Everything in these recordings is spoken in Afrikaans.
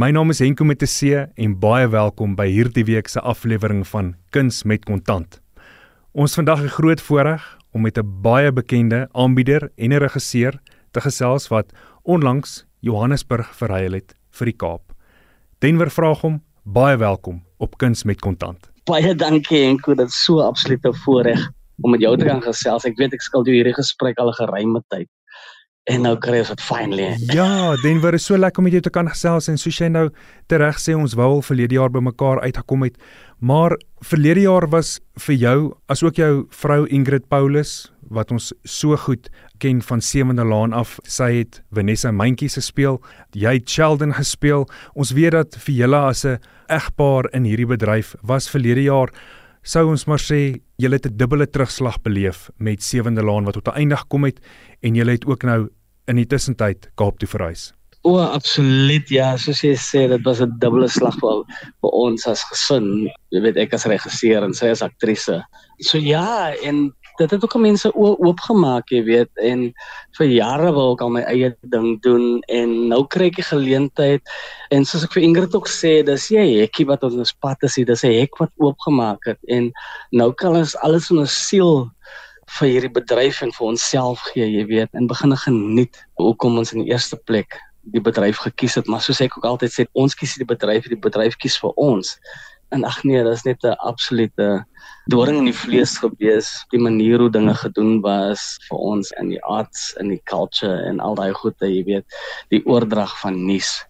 My naam is Henko met 'n C en baie welkom by hierdie week se aflewering van Kuns met Kontant. Ons vandag 'n groot voorreg om met 'n baie bekende aanbieder en 'n regisseur te gesels wat onlangs Johannesburg verhuil het vir die Kaap. Denver vra hom baie welkom op Kuns met Kontant. Baie dankie Henko, dit is so absoluut 'n voorreg om met jou te kan gesels. Ek weet ek skuld jou hierdie gesprek al 'n geruime tyd en nou kry ons dit finally. Ja, Denver is so lekker om met jou te kan gesels en soos jy nou tereg sê ons wou al verlede jaar bymekaar uitgekom het, maar verlede jaar was vir jou asook jou vrou Ingrid Paulus wat ons so goed ken van Sewende Laan af. Sy het Vanessa Mentjies gespeel, jy het Sheldon gespeel. Ons weet dat vir julle as 'n egpaar in hierdie bedryf was verlede jaar sou ons maar sê julle het 'n dubbele terugslag beleef met Sewende Laan wat tot 'n einde gekom het en julle het ook nou in die tussentyd Kaap toe verhuis. O, absoluut ja, soos jy sê, dit was 'n dubbele slag vir vir ons as gesin. Jy weet ek as regisseur en sy as aktrise. So ja, en dit het ook mense oopgemaak, jy weet, en vir jare wou ek al my eie ding doen en nou kry ek die geleentheid en soos ek vir Ingrid ook sê, dis jy hekkie wat ons pad is, dis 'n hek wat oopgemaak het en nou kan ons alles in ons siel vir hierdie bedryf en vir onsself gee, jy weet, en begin geniet hoekom ons in die eerste plek die bedryf gekies het, maar soos ek ook altyd sê, ons kies die bedryf, die bedryf kies vir ons. En ag nee, dit is net 'n absolute doring in die vlees gewees, die manier hoe dinge gedoen was vir ons in die arts en die culture en al daai goede, jy weet, die oordrag van nuus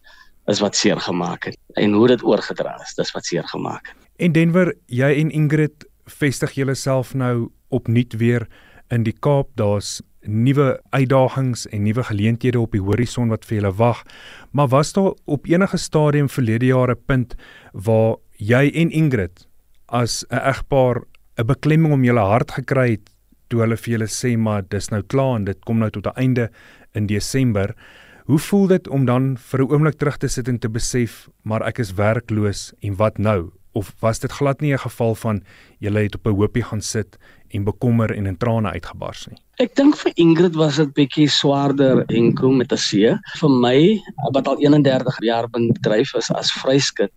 is wat seer gemaak het en hoe dit oorgedra is, dis wat seer gemaak het. En Denver, jy en Ingrid vestig julleself nou opnuut weer in die Kaap. Daar's nuwe uitdagings en nuwe geleenthede op die horison wat vir julle wag. Maar was daar op enige stadium verlede jaar 'n punt waar jy en Ingrid as 'n egpaar 'n beklemming om julle hart gekry het toe hulle vir julle sê maar dis nou klaar en dit kom nou tot 'n einde in Desember. Hoe voel dit om dan vir 'n oomblik terug te sit en te besef maar ek is werkloos en wat nou? Of was dit glad nie 'n geval van jy het op 'n hoopie gaan sit en bekommer en in trane uitgebars nie. Ek dink vir Ingrid was dit bietjie swaarder enkel met 'n see. Vir my wat al 31 jaar bedryf is as vryskut,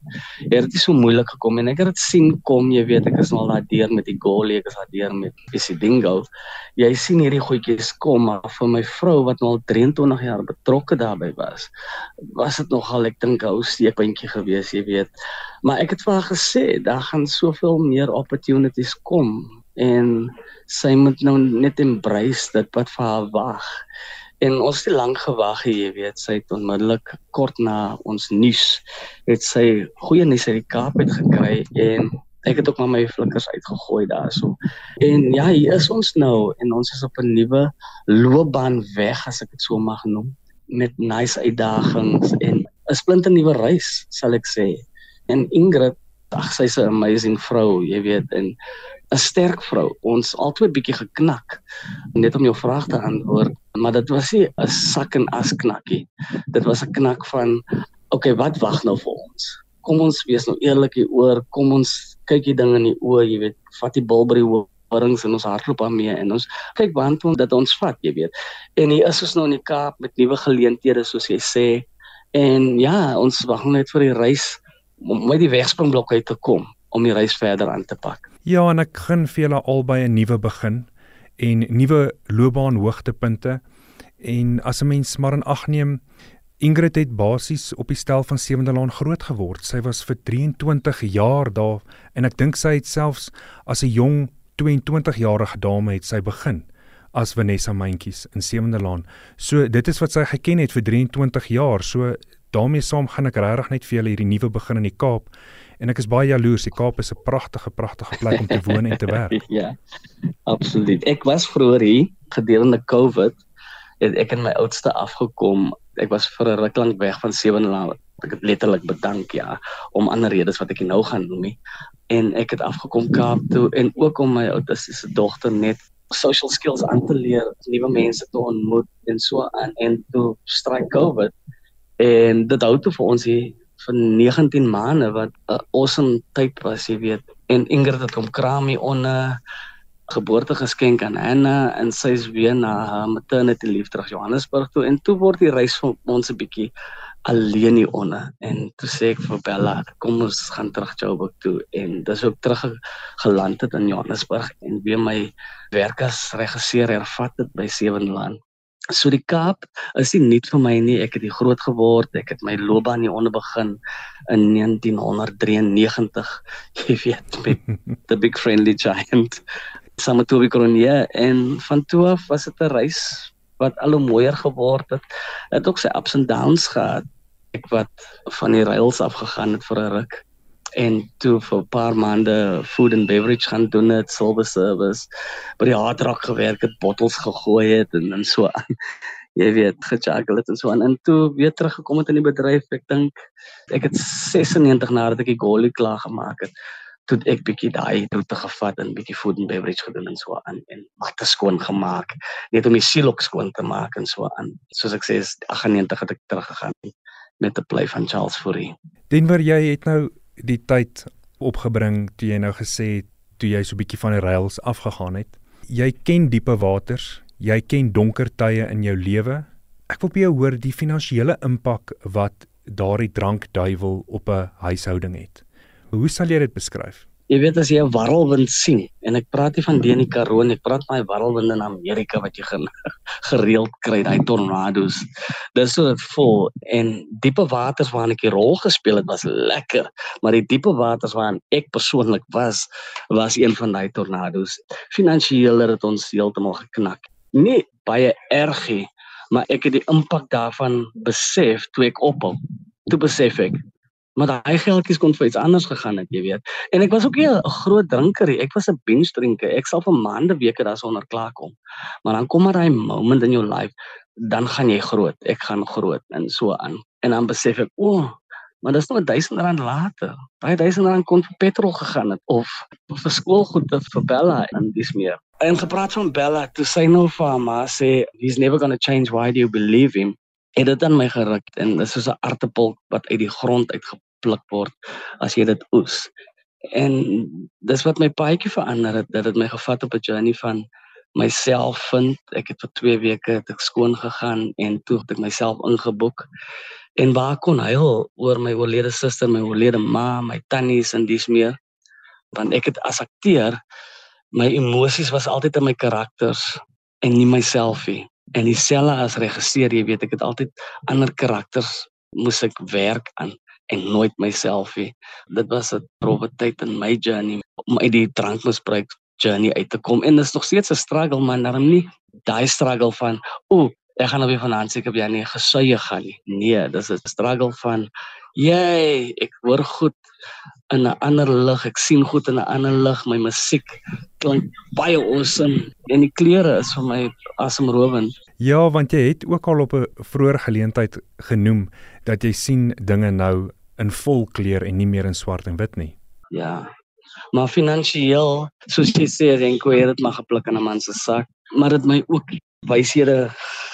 het dit so moeilik gekom en ek het dit sien kom, jy weet, ek is al daai deur met die goalie, ek is daai deur met Isidingo. Jy sien hierdie goedjies kom, maar vir my vrou wat nou al 23 jaar betrokke daarbey was, was dit nogal ek dink 'n ou steekpuntjie gewees, jy weet. Maar ek het vir haar gesê, daar gaan soveel meer opportunities kom en sy moet nou net embrace dit wat vir haar wag. En ons het lank gewag, jy weet, sy het onmiddellik kort na ons nuus het sy goeie nuus uit die Kaap het gekry en ek het ook maar my flikkers uitgegooi daarso. En ja, hier is ons nou en ons is op 'n nuwe loopbaan weg as ek dit so mag noem met nice uitdagings en 'n splinte nuwe reis, sal ek sê. En Ingrid, ag sy's 'n amazing vrou, jy weet, en 'n sterk vrou. Ons altyd bietjie geknak net om jou vraag te antwoord, maar dit was nie 'n sak en as knakkie. Dit was 'n knak van okay, wat wag nou vir ons? Kom ons wees nou eerlik hieroor. Kom ons kyk die dinge in die oë, jy weet, vat die bil by die horings en ons hardloop aan mee en ons kyk want ons dat ons vat, jy weet. En hier is ons nou in die Kaap met nuwe geleenthede soos jy sê. En ja, ons wag net vir die reis om met die wegspringblok uit te kom om die reis verder aan te pak. Ja, en ek gun vir julle albei 'n nuwe begin en nuwe loopbaan hoogtepunte. En as 'n mens maar in ag neem, Ingrid het basies op die stel van Sewende Laan groot geword. Sy was vir 23 jaar daar en ek dink sy het selfs as 'n jong 22-jarige dame het sy begin as Vanessa Mentjies in Sewende Laan. So dit is wat sy geken het vir 23 jaar. So daarmee saam gaan ek regtig net vir julle hierdie nuwe begin in die Kaap en ek is baie jaloers. Die Kaap is 'n pragtige pragtige plek om te woon en te werk. ja. Absoluut. Ek was vroeër hier gedurende COVID het ek en my oudste afgekom. Ek was vir 'n ruk lank weg van Sewenland. Ek het letterlik bedank ja om ander redes wat ek nou gaan noem nie. En ek het afgekom Kaap toe en ook om my autistiese dogter net social skills aan te leer, nuwe mense te ontmoet en so aan en toe stryk COVID. En dit hou toe vir ons hier vir 19 maande wat 'n awesome tyd was, jy weet. En Ingrid het hom kramie onder geboorte geskenk aan Anna en sy is weer na haar maternity leave terug Johannesburg toe en toe word die reis vir ons 'n bietjie alleen hier onder en toe sê ek vir Bella kom ons gaan terug Joburg toe en dis ook terug geland het in Johannesburg en weer my werk as regisseur hervat het by Sewenland. So die Kaap is nie net vir my nie, ek het hier groot geword, ek het my loopbaan hier onder begin in 1993, jy weet met the big friendly giant. Saam met Toby Cronje en van toe af was dit 'n reis wat al hoe mooier geword het. Het ook sy ups and downs gehad. Ek wat van die rails af gegaan het vir 'n ruk en toe vir 'n paar maande food and beverage gaan doen het, silver service, by die hard rock gewerk het, bottels gegooi het en en so aan. Jy weet, gejuggle het en so aan. En toe weer teruggekom het in die bedryf. Ek dink ek het 96 nadat ek die goalie klaar gemaak het toe ek bietjie daai roete gevat en bietjie food and beverage gedoen en so aan en matte skoon gemaak net om die siel ook skoon te maak en so aan soos ek sê is 98 het ek teruggegaan met 'n play van Charles Fourie Denver jy het nou die tyd opgebring toe jy nou gesê het toe jy so bietjie van die rails afgegaan het. Jy ken diepe waters jy ken donker tye in jou lewe. Ek wil by jou hoor die finansiële impak wat daardie drankduiwel op 'n huishouding het. Hoe sal jy dit beskryf? Jy weet as jy 'n warrelwind sien en ek praat nie van die in die Karoo nie, ek praat van die warrelwinde in Amerika wat jy gereeld kry, daai tornado's. Dis so dit vol en diepe waters waarin ek 'n rol gespeel het was lekker, maar die diepe waters waarin ek persoonlik was, was een van daai tornado's. Finansiëel het dit ons heeltemal geknak. Nie baie ergie, maar ek het die impak daarvan besef toe ek ophou. Toe besef ek, maar daai geldjies kon vir iets anders gegaan het, jy weet. En ek was ook nie 'n groot drinker nie. Ek was 'n binge drinker. Ek sal vir maande, weke daarsonder klaar kom. Maar dan kom maar daai moment in jou life, dan gaan jy groot. Ek gaan groot en so aan. En dan besef ek, o, oh, maar dis nog 1000 rand later. Daai 1000 rand kon vir petrol gegaan het of vir skoolgoed of vir Bella en dis meer. En gepraat van Bella, toe sy nou vir haar ma sê, he's never going to change why do you believe him? Het dit aan my geruk en dit is soos 'n aartappel wat uit die grond uitgepluk word as jy dit oes. En dis wat my paadjie verander het, dat dit my gevat op 'n journey van myself vind. Ek het vir 2 weke ek skoon gegaan en toe het ek myself ingeboek. En waar kon huil oor my oorlede suster, my oorlede ma, my tannies en dis meer. Want ek het as akteur my emosies was altyd in my karakters en nie myself nie en dieselfde as regisseur jy weet ek het altyd ander karakters moes ek werk aan en nooit myself nie dit was 'n rowwe tyd in my journey om uit die drankmisbruik journey uit te kom en dit is nog steeds 'n struggle maar daarom nie daai struggle van o ek gaan nou weer vanaand seker by nie gesuie gaan nie nee dis 'n struggle van jy ek hoor goed in 'n ander lig. Ek sien goed in 'n ander lig. My musiek klink baie awesome en die kleure is vir my asemrowend. Ja, want jy het ook al op 'n vroeë geleentheid genoem dat jy sien dinge nou in vol kleur en nie meer in swart en wit nie. Ja. Maar finansiëel, soos jy sê, Renko, het dit maar gepluk in 'n man se sak, maar dit my ook wyshede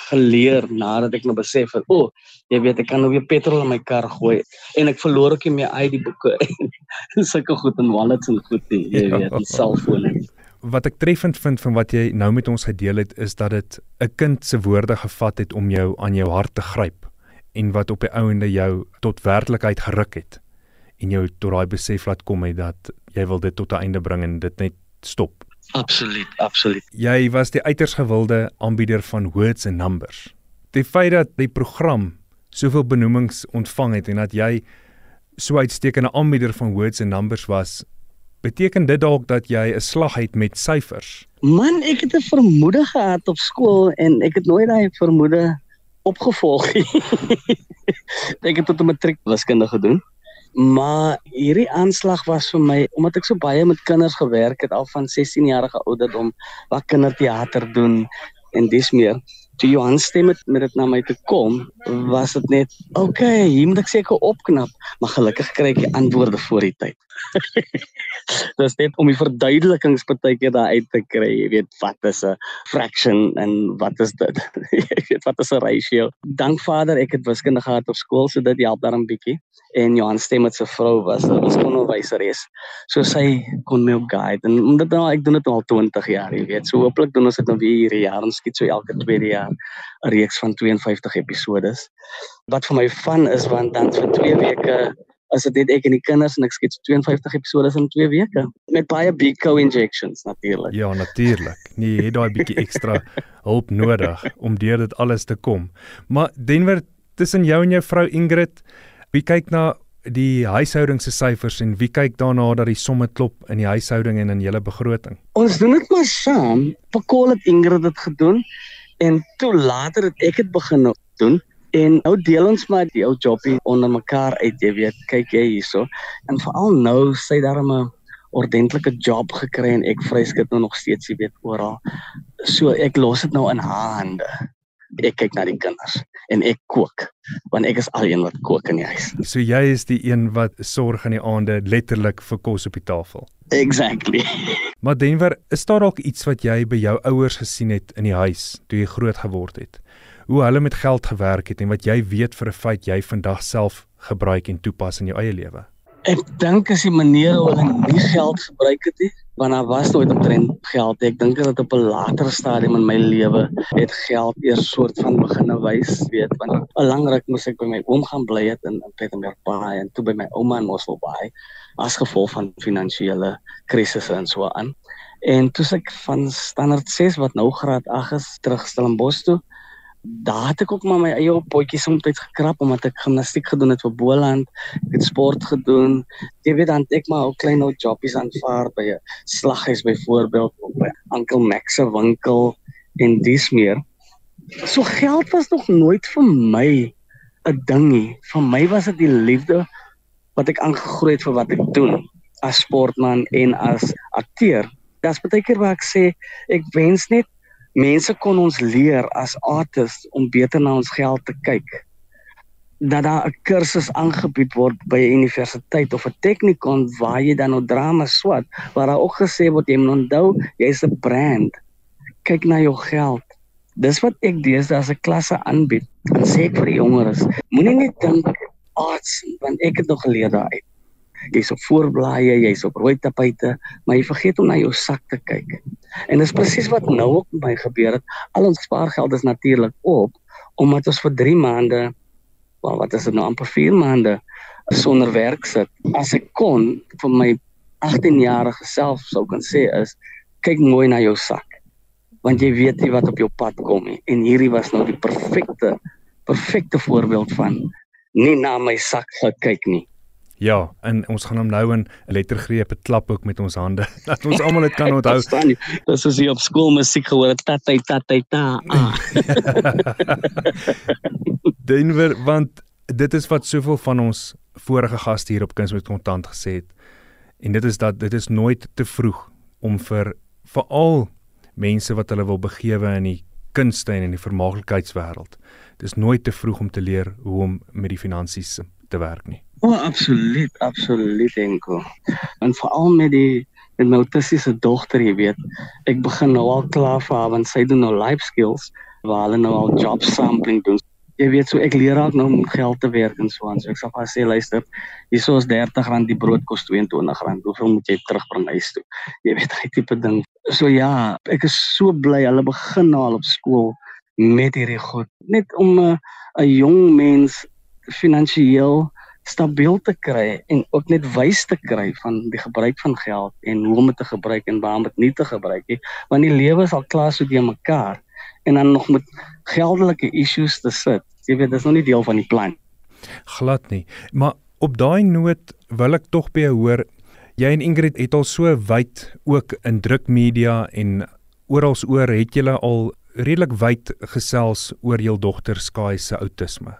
geleer nadat ek nou besef het, o, oh, jy weet ek kan nou weer petrol in my kar gooi en ek verloor ook nie meer uit die boeke en sulke goed en wallets en goed nie, jy ja. weet, en selfone. Wat ek treffend vind van wat jy nou met ons gedeel het is dat dit 'n kind se woorde gevat het om jou aan jou hart te gryp en wat op die ouende jou tot werklikheid geruk het en jou tot daai besef laat kom het dat jy wil dit tot 'n einde bring en dit net stop. Absoluut, absoluut. Jy was die uiters gewilde aanbieder van Words and Numbers. Die feit dat die program soveel benoemings ontvang het en dat jy so uitstekende aanbieder van Words and Numbers was, beteken dit dalk dat jy 'n slag het met syfers? Man, ek het 'n vermoede gehad op skool en ek het nooit daai vermoede opgevolg nie. ek het tot 'n matriek wiskunde gedoen. Maar hierdie aanslag was vir my omdat ek so baie met kinders gewerk het al van 16 jarige ouderdom wat kinderteater doen en dis meer. Toe Johan stem met met dit na my toe kom, was dit net okay, hier moet ek seker opknap, maar gelukkig kry ek die antwoorde voor die tyd. Dis net om die verduidelikings partykeer daar uit te kry, jy weet wat is 'n fraction en wat is dit? jy weet wat is 'n ratio? Dank Vader, ek het wiskunde gehad op skool, so dit help daar 'n bietjie. En Johan Stemmet se vrou was 'n wiskundewyseres. So sy kon my ook guide. En omdat nou ek doen dit al 20 jaar, jy weet. So hooplik doen ons dit nou weer hierdie jaar. Ons skiet so elke tweede jaar 'n reeks van 52 episodes. Wat vir my fun is want dan vir 2 weke as dit net ek en die kinders en ek skiet 52 episode in 2 weke met baie co injections natuurlik. Ja, natuurlik. Nee, jy het daai bietjie ekstra hulp nodig om deur dit alles te kom. Maar Denver tussen jou en jou vrou Ingrid, wie kyk na die huishouding se syfers en wie kyk daarna dat die somme klop in die huishouding en in julle begroting? Ons doen dit maar saam. Pakol het Ingrid dit gedoen en toe later het ek dit begin doen En nou deel ons maar die ou jobbie onder mekaar uit, jy weet, kyk jy hierso. En veral nou sy daar 'n ordentlike job gekry en ek vryskut nou nog steeds, jy weet, oral. So ek los dit nou in haar hande. Ek kyk na die kinders en ek kook want ek is alleen wat kook in die huis. So jy is die een wat sorg in die aande letterlik vir kos op die tafel. Exactly. Maar Denver, is daar dalk iets wat jy by jou ouers gesien het in die huis toe jy groot geword het? Hoe hulle met geld gewerk het en wat jy weet vir 'n feit jy vandag self gebruik en toepas in jou eie lewe? Ek dink as die manier hoe hulle nie geld gebruik het nie, want daar was nooit omtrent geld. Ek dink dat op 'n later stadium in my lewe het geld eers soort van begine wys, weet, want 'n lang ruk moes ek by my oom gaan bly het in in Pietermaritzburg en toe by my ouma in Mosselbaai as gevolg van finansiële krisisse en so aan. En toe ek van standaard 6 wat nou graad 8 is, terugstel in Bos toe, daar het ek ook maar my eie potjies soms gekrap omdat ek gimnastiek gedoen het vir Boland, ek het sport gedoen. Jy weet dan ek maar ook klein ou jobbies aanvaar by 'n slaghuis byvoorbeeld of by Uncle Max se winkel en dis meer. So geld was nog nooit vir my 'n ding nie. Vir my was dit die liefde wat ek aangegroei het vir wat ek doen as sportman en as akteur. Dit's baie keer waar ek sê ek wens net mense kon ons leer as artists om beter na ons geld te kyk. Dat daar 'n kursus aangebied word by 'n universiteit of 'n teknikon waar jy dan nou drama swat, waar daar ook gesê word jy moet onthou jy's 'n brand. Kyk na jou geld. Dis wat ek deesdae as 'n klasse aanbied. Dan sê ek vir jongeres, moenie net dink arts want ek het nog geleer daai jy's op voorblaaie, jy's op rooi tapuite, maar jy vergeet om na jou sak te kyk. En dis presies wat nou ook met my gebeur het. Al ons spaargeld is natuurlik op omdat ons vir 3 maande, wel wat is dit nou amper 4 maande sonder werk sit. As ek kon vir my 18-jarige self sou kan sê is kyk mooi na jou sak. Want jy weet nie wat op jou pad kom nie. En hierdie was nou die perfekte perfekte voorbeeld van nie na my sak gekyk nie. Ja, en ons gaan hom nou in lettergrepe klap ook met ons hande. Dat ons almal dit kan onthou. Dis soos jy op skool musiek gehoor het, tatai tatai ta. Ah. Denver, want dit is wat soveel van ons vorige gaste hier op Kuns met Kontant gesê het. En dit is dat dit is nooit te vroeg om vir veral mense wat hulle wil begewe in die kunste en in die vermaaklikheidswêreld. Dit is nooit te vroeg om te leer hoe om met die finansies te werk nie. Oh, absoluut, absoluut enko. En veral met die met my autistiese dogter, jy weet, ek begin nou al klaar vir haar want sy doen nou life skills waar hulle nou al job sampling doen. Jy weet so ek leer haar nou om geld te werk en so aan. So ek sê vir haar sê luister, hierso is R30 die brood kos R22. Hoeveel moet jy terugbring huis toe? Jy weet daai tipe ding. So ja, ek is so bly hulle begin nou al op skool met hierdie goed. Net om 'n uh, jong mens finansiëel stabiel te kry en ook net wys te kry van die gebruik van geld en hoe om dit te gebruik en waar om dit nie te gebruik nie want die lewe is al klaar so deur mekaar en dan nog met geldelike issues te sit. Jy weet dis nog nie deel van die plan. Glad nie. Maar op daai noot wil ek tog by jou hoor jy en Ingrid het al so wyd ook in drukmedia en oral oor het julle al redelik wyd gesels oor jou dogter Sky se outisme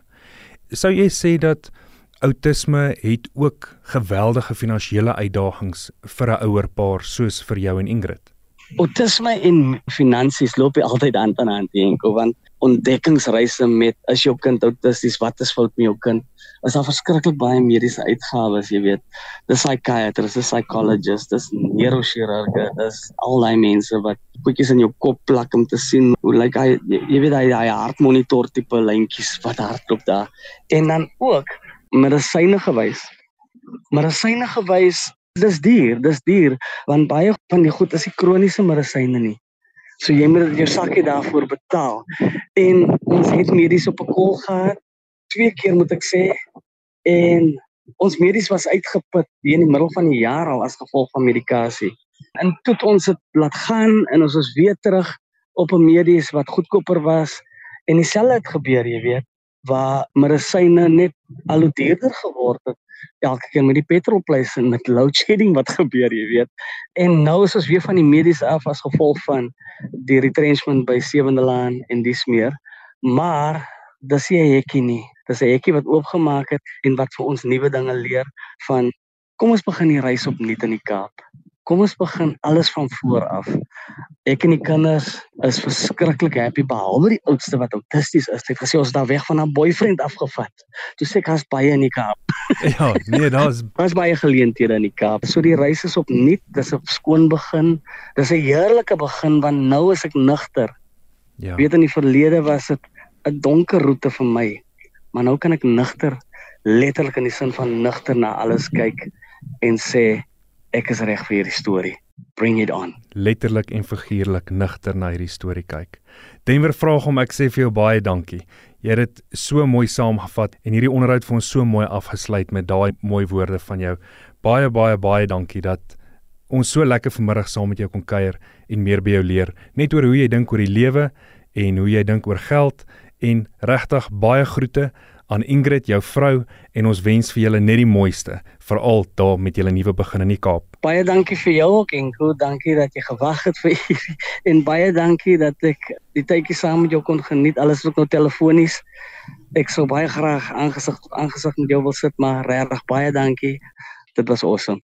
sou jy sê dat outisme het ook geweldige finansiële uitdagings vir 'n ouer paar soos vir jou en Ingrid. Outisme en finansies loop altyd hand aan hand nie, want ontdekkingsreise met is jou kind autisties, wat is fout met jou kind? Is daar verskriklik baie mediese uitgawes, jy weet. Dis psychiatrist, dis psychologist, dis neurochirurge, dis al daai mense wat goedjies in jou kop plak om te sien hoe lyk like hy jy weet hy hy hartmonitor tipe lyntjies wat hardloop daar. En dan ook medisyne gewys. Medisyne gewys dis duur, dis duur want baie van die goed is die kroniese medisyne nie. So jy moet jou sakkie daarvoor betaal. En ons het medies op 'n kol gehad. Twee keer moet ek sê en ons medies was uitgeput in die middel van die jaar al as gevolg van medikasie. En toe het ons dit laat gaan en ons is weer terug op 'n medies wat goedkoper was en dieselfde het gebeur, jy weet, waar medisyne net al hoe duurder geword het elke keer met die petrolpryse en met load shedding wat gebeur, jy weet. En nou is ons weer van die medies af as gevolg van die retrenchment by Sewende Laan en dis meer. Maar dis nie 'n hekkie nie. Dis 'n hekkie wat oopgemaak het en wat vir ons nuwe dinge leer van kom ons begin die reis opnuut in die Kaap. Kom ons begin alles van voor af. Ek en die kinders is verskriklik happy behalwe die oudste wat autisties is. Hy het gesê ons daar weg van 'n boyfriend afgevat. Toe sê ek as baie in die Kaap. ja, nee, daar's daar's baie geleenthede in die Kaap. So die reis is opnuut, dis 'n skoon begin. Dis 'n heerlike begin want nou is ek nugter. Ja. Weet in die verlede was dit 'n donker roete vir my. Maar nou kan ek nugter letterlik in die sin van nugter na alles kyk en sê ek is reg vir hierdie storie. Bring it on. Letterlik en figuurlik nugter na hierdie storie kyk. Denver vra hom ek sê vir jou baie dankie. Jy het dit so mooi saamgevat en hierdie onderhoud vir ons so mooi afgesluit met daai mooi woorde van jou. Baie baie baie dankie dat ons so lekker vanmiddag saam met jou kon kuier en meer by jou leer, net oor hoe jy dink oor die lewe en hoe jy dink oor geld en regtig baie groete aan Ingrid, jou vrou en ons wens vir julle net die mooiste, veral daar met julle nuwe begin in die Kaap. Baie dankie vir jou ook en goed, dankie dat jy gewag het vir hierdie en baie dankie dat ek die tydjie saam met jou kon geniet. Alles ook nou telefonies. Ek sou baie graag aangesig aangesig met jou wil sit, maar regtig baie dankie. Dit was awesome.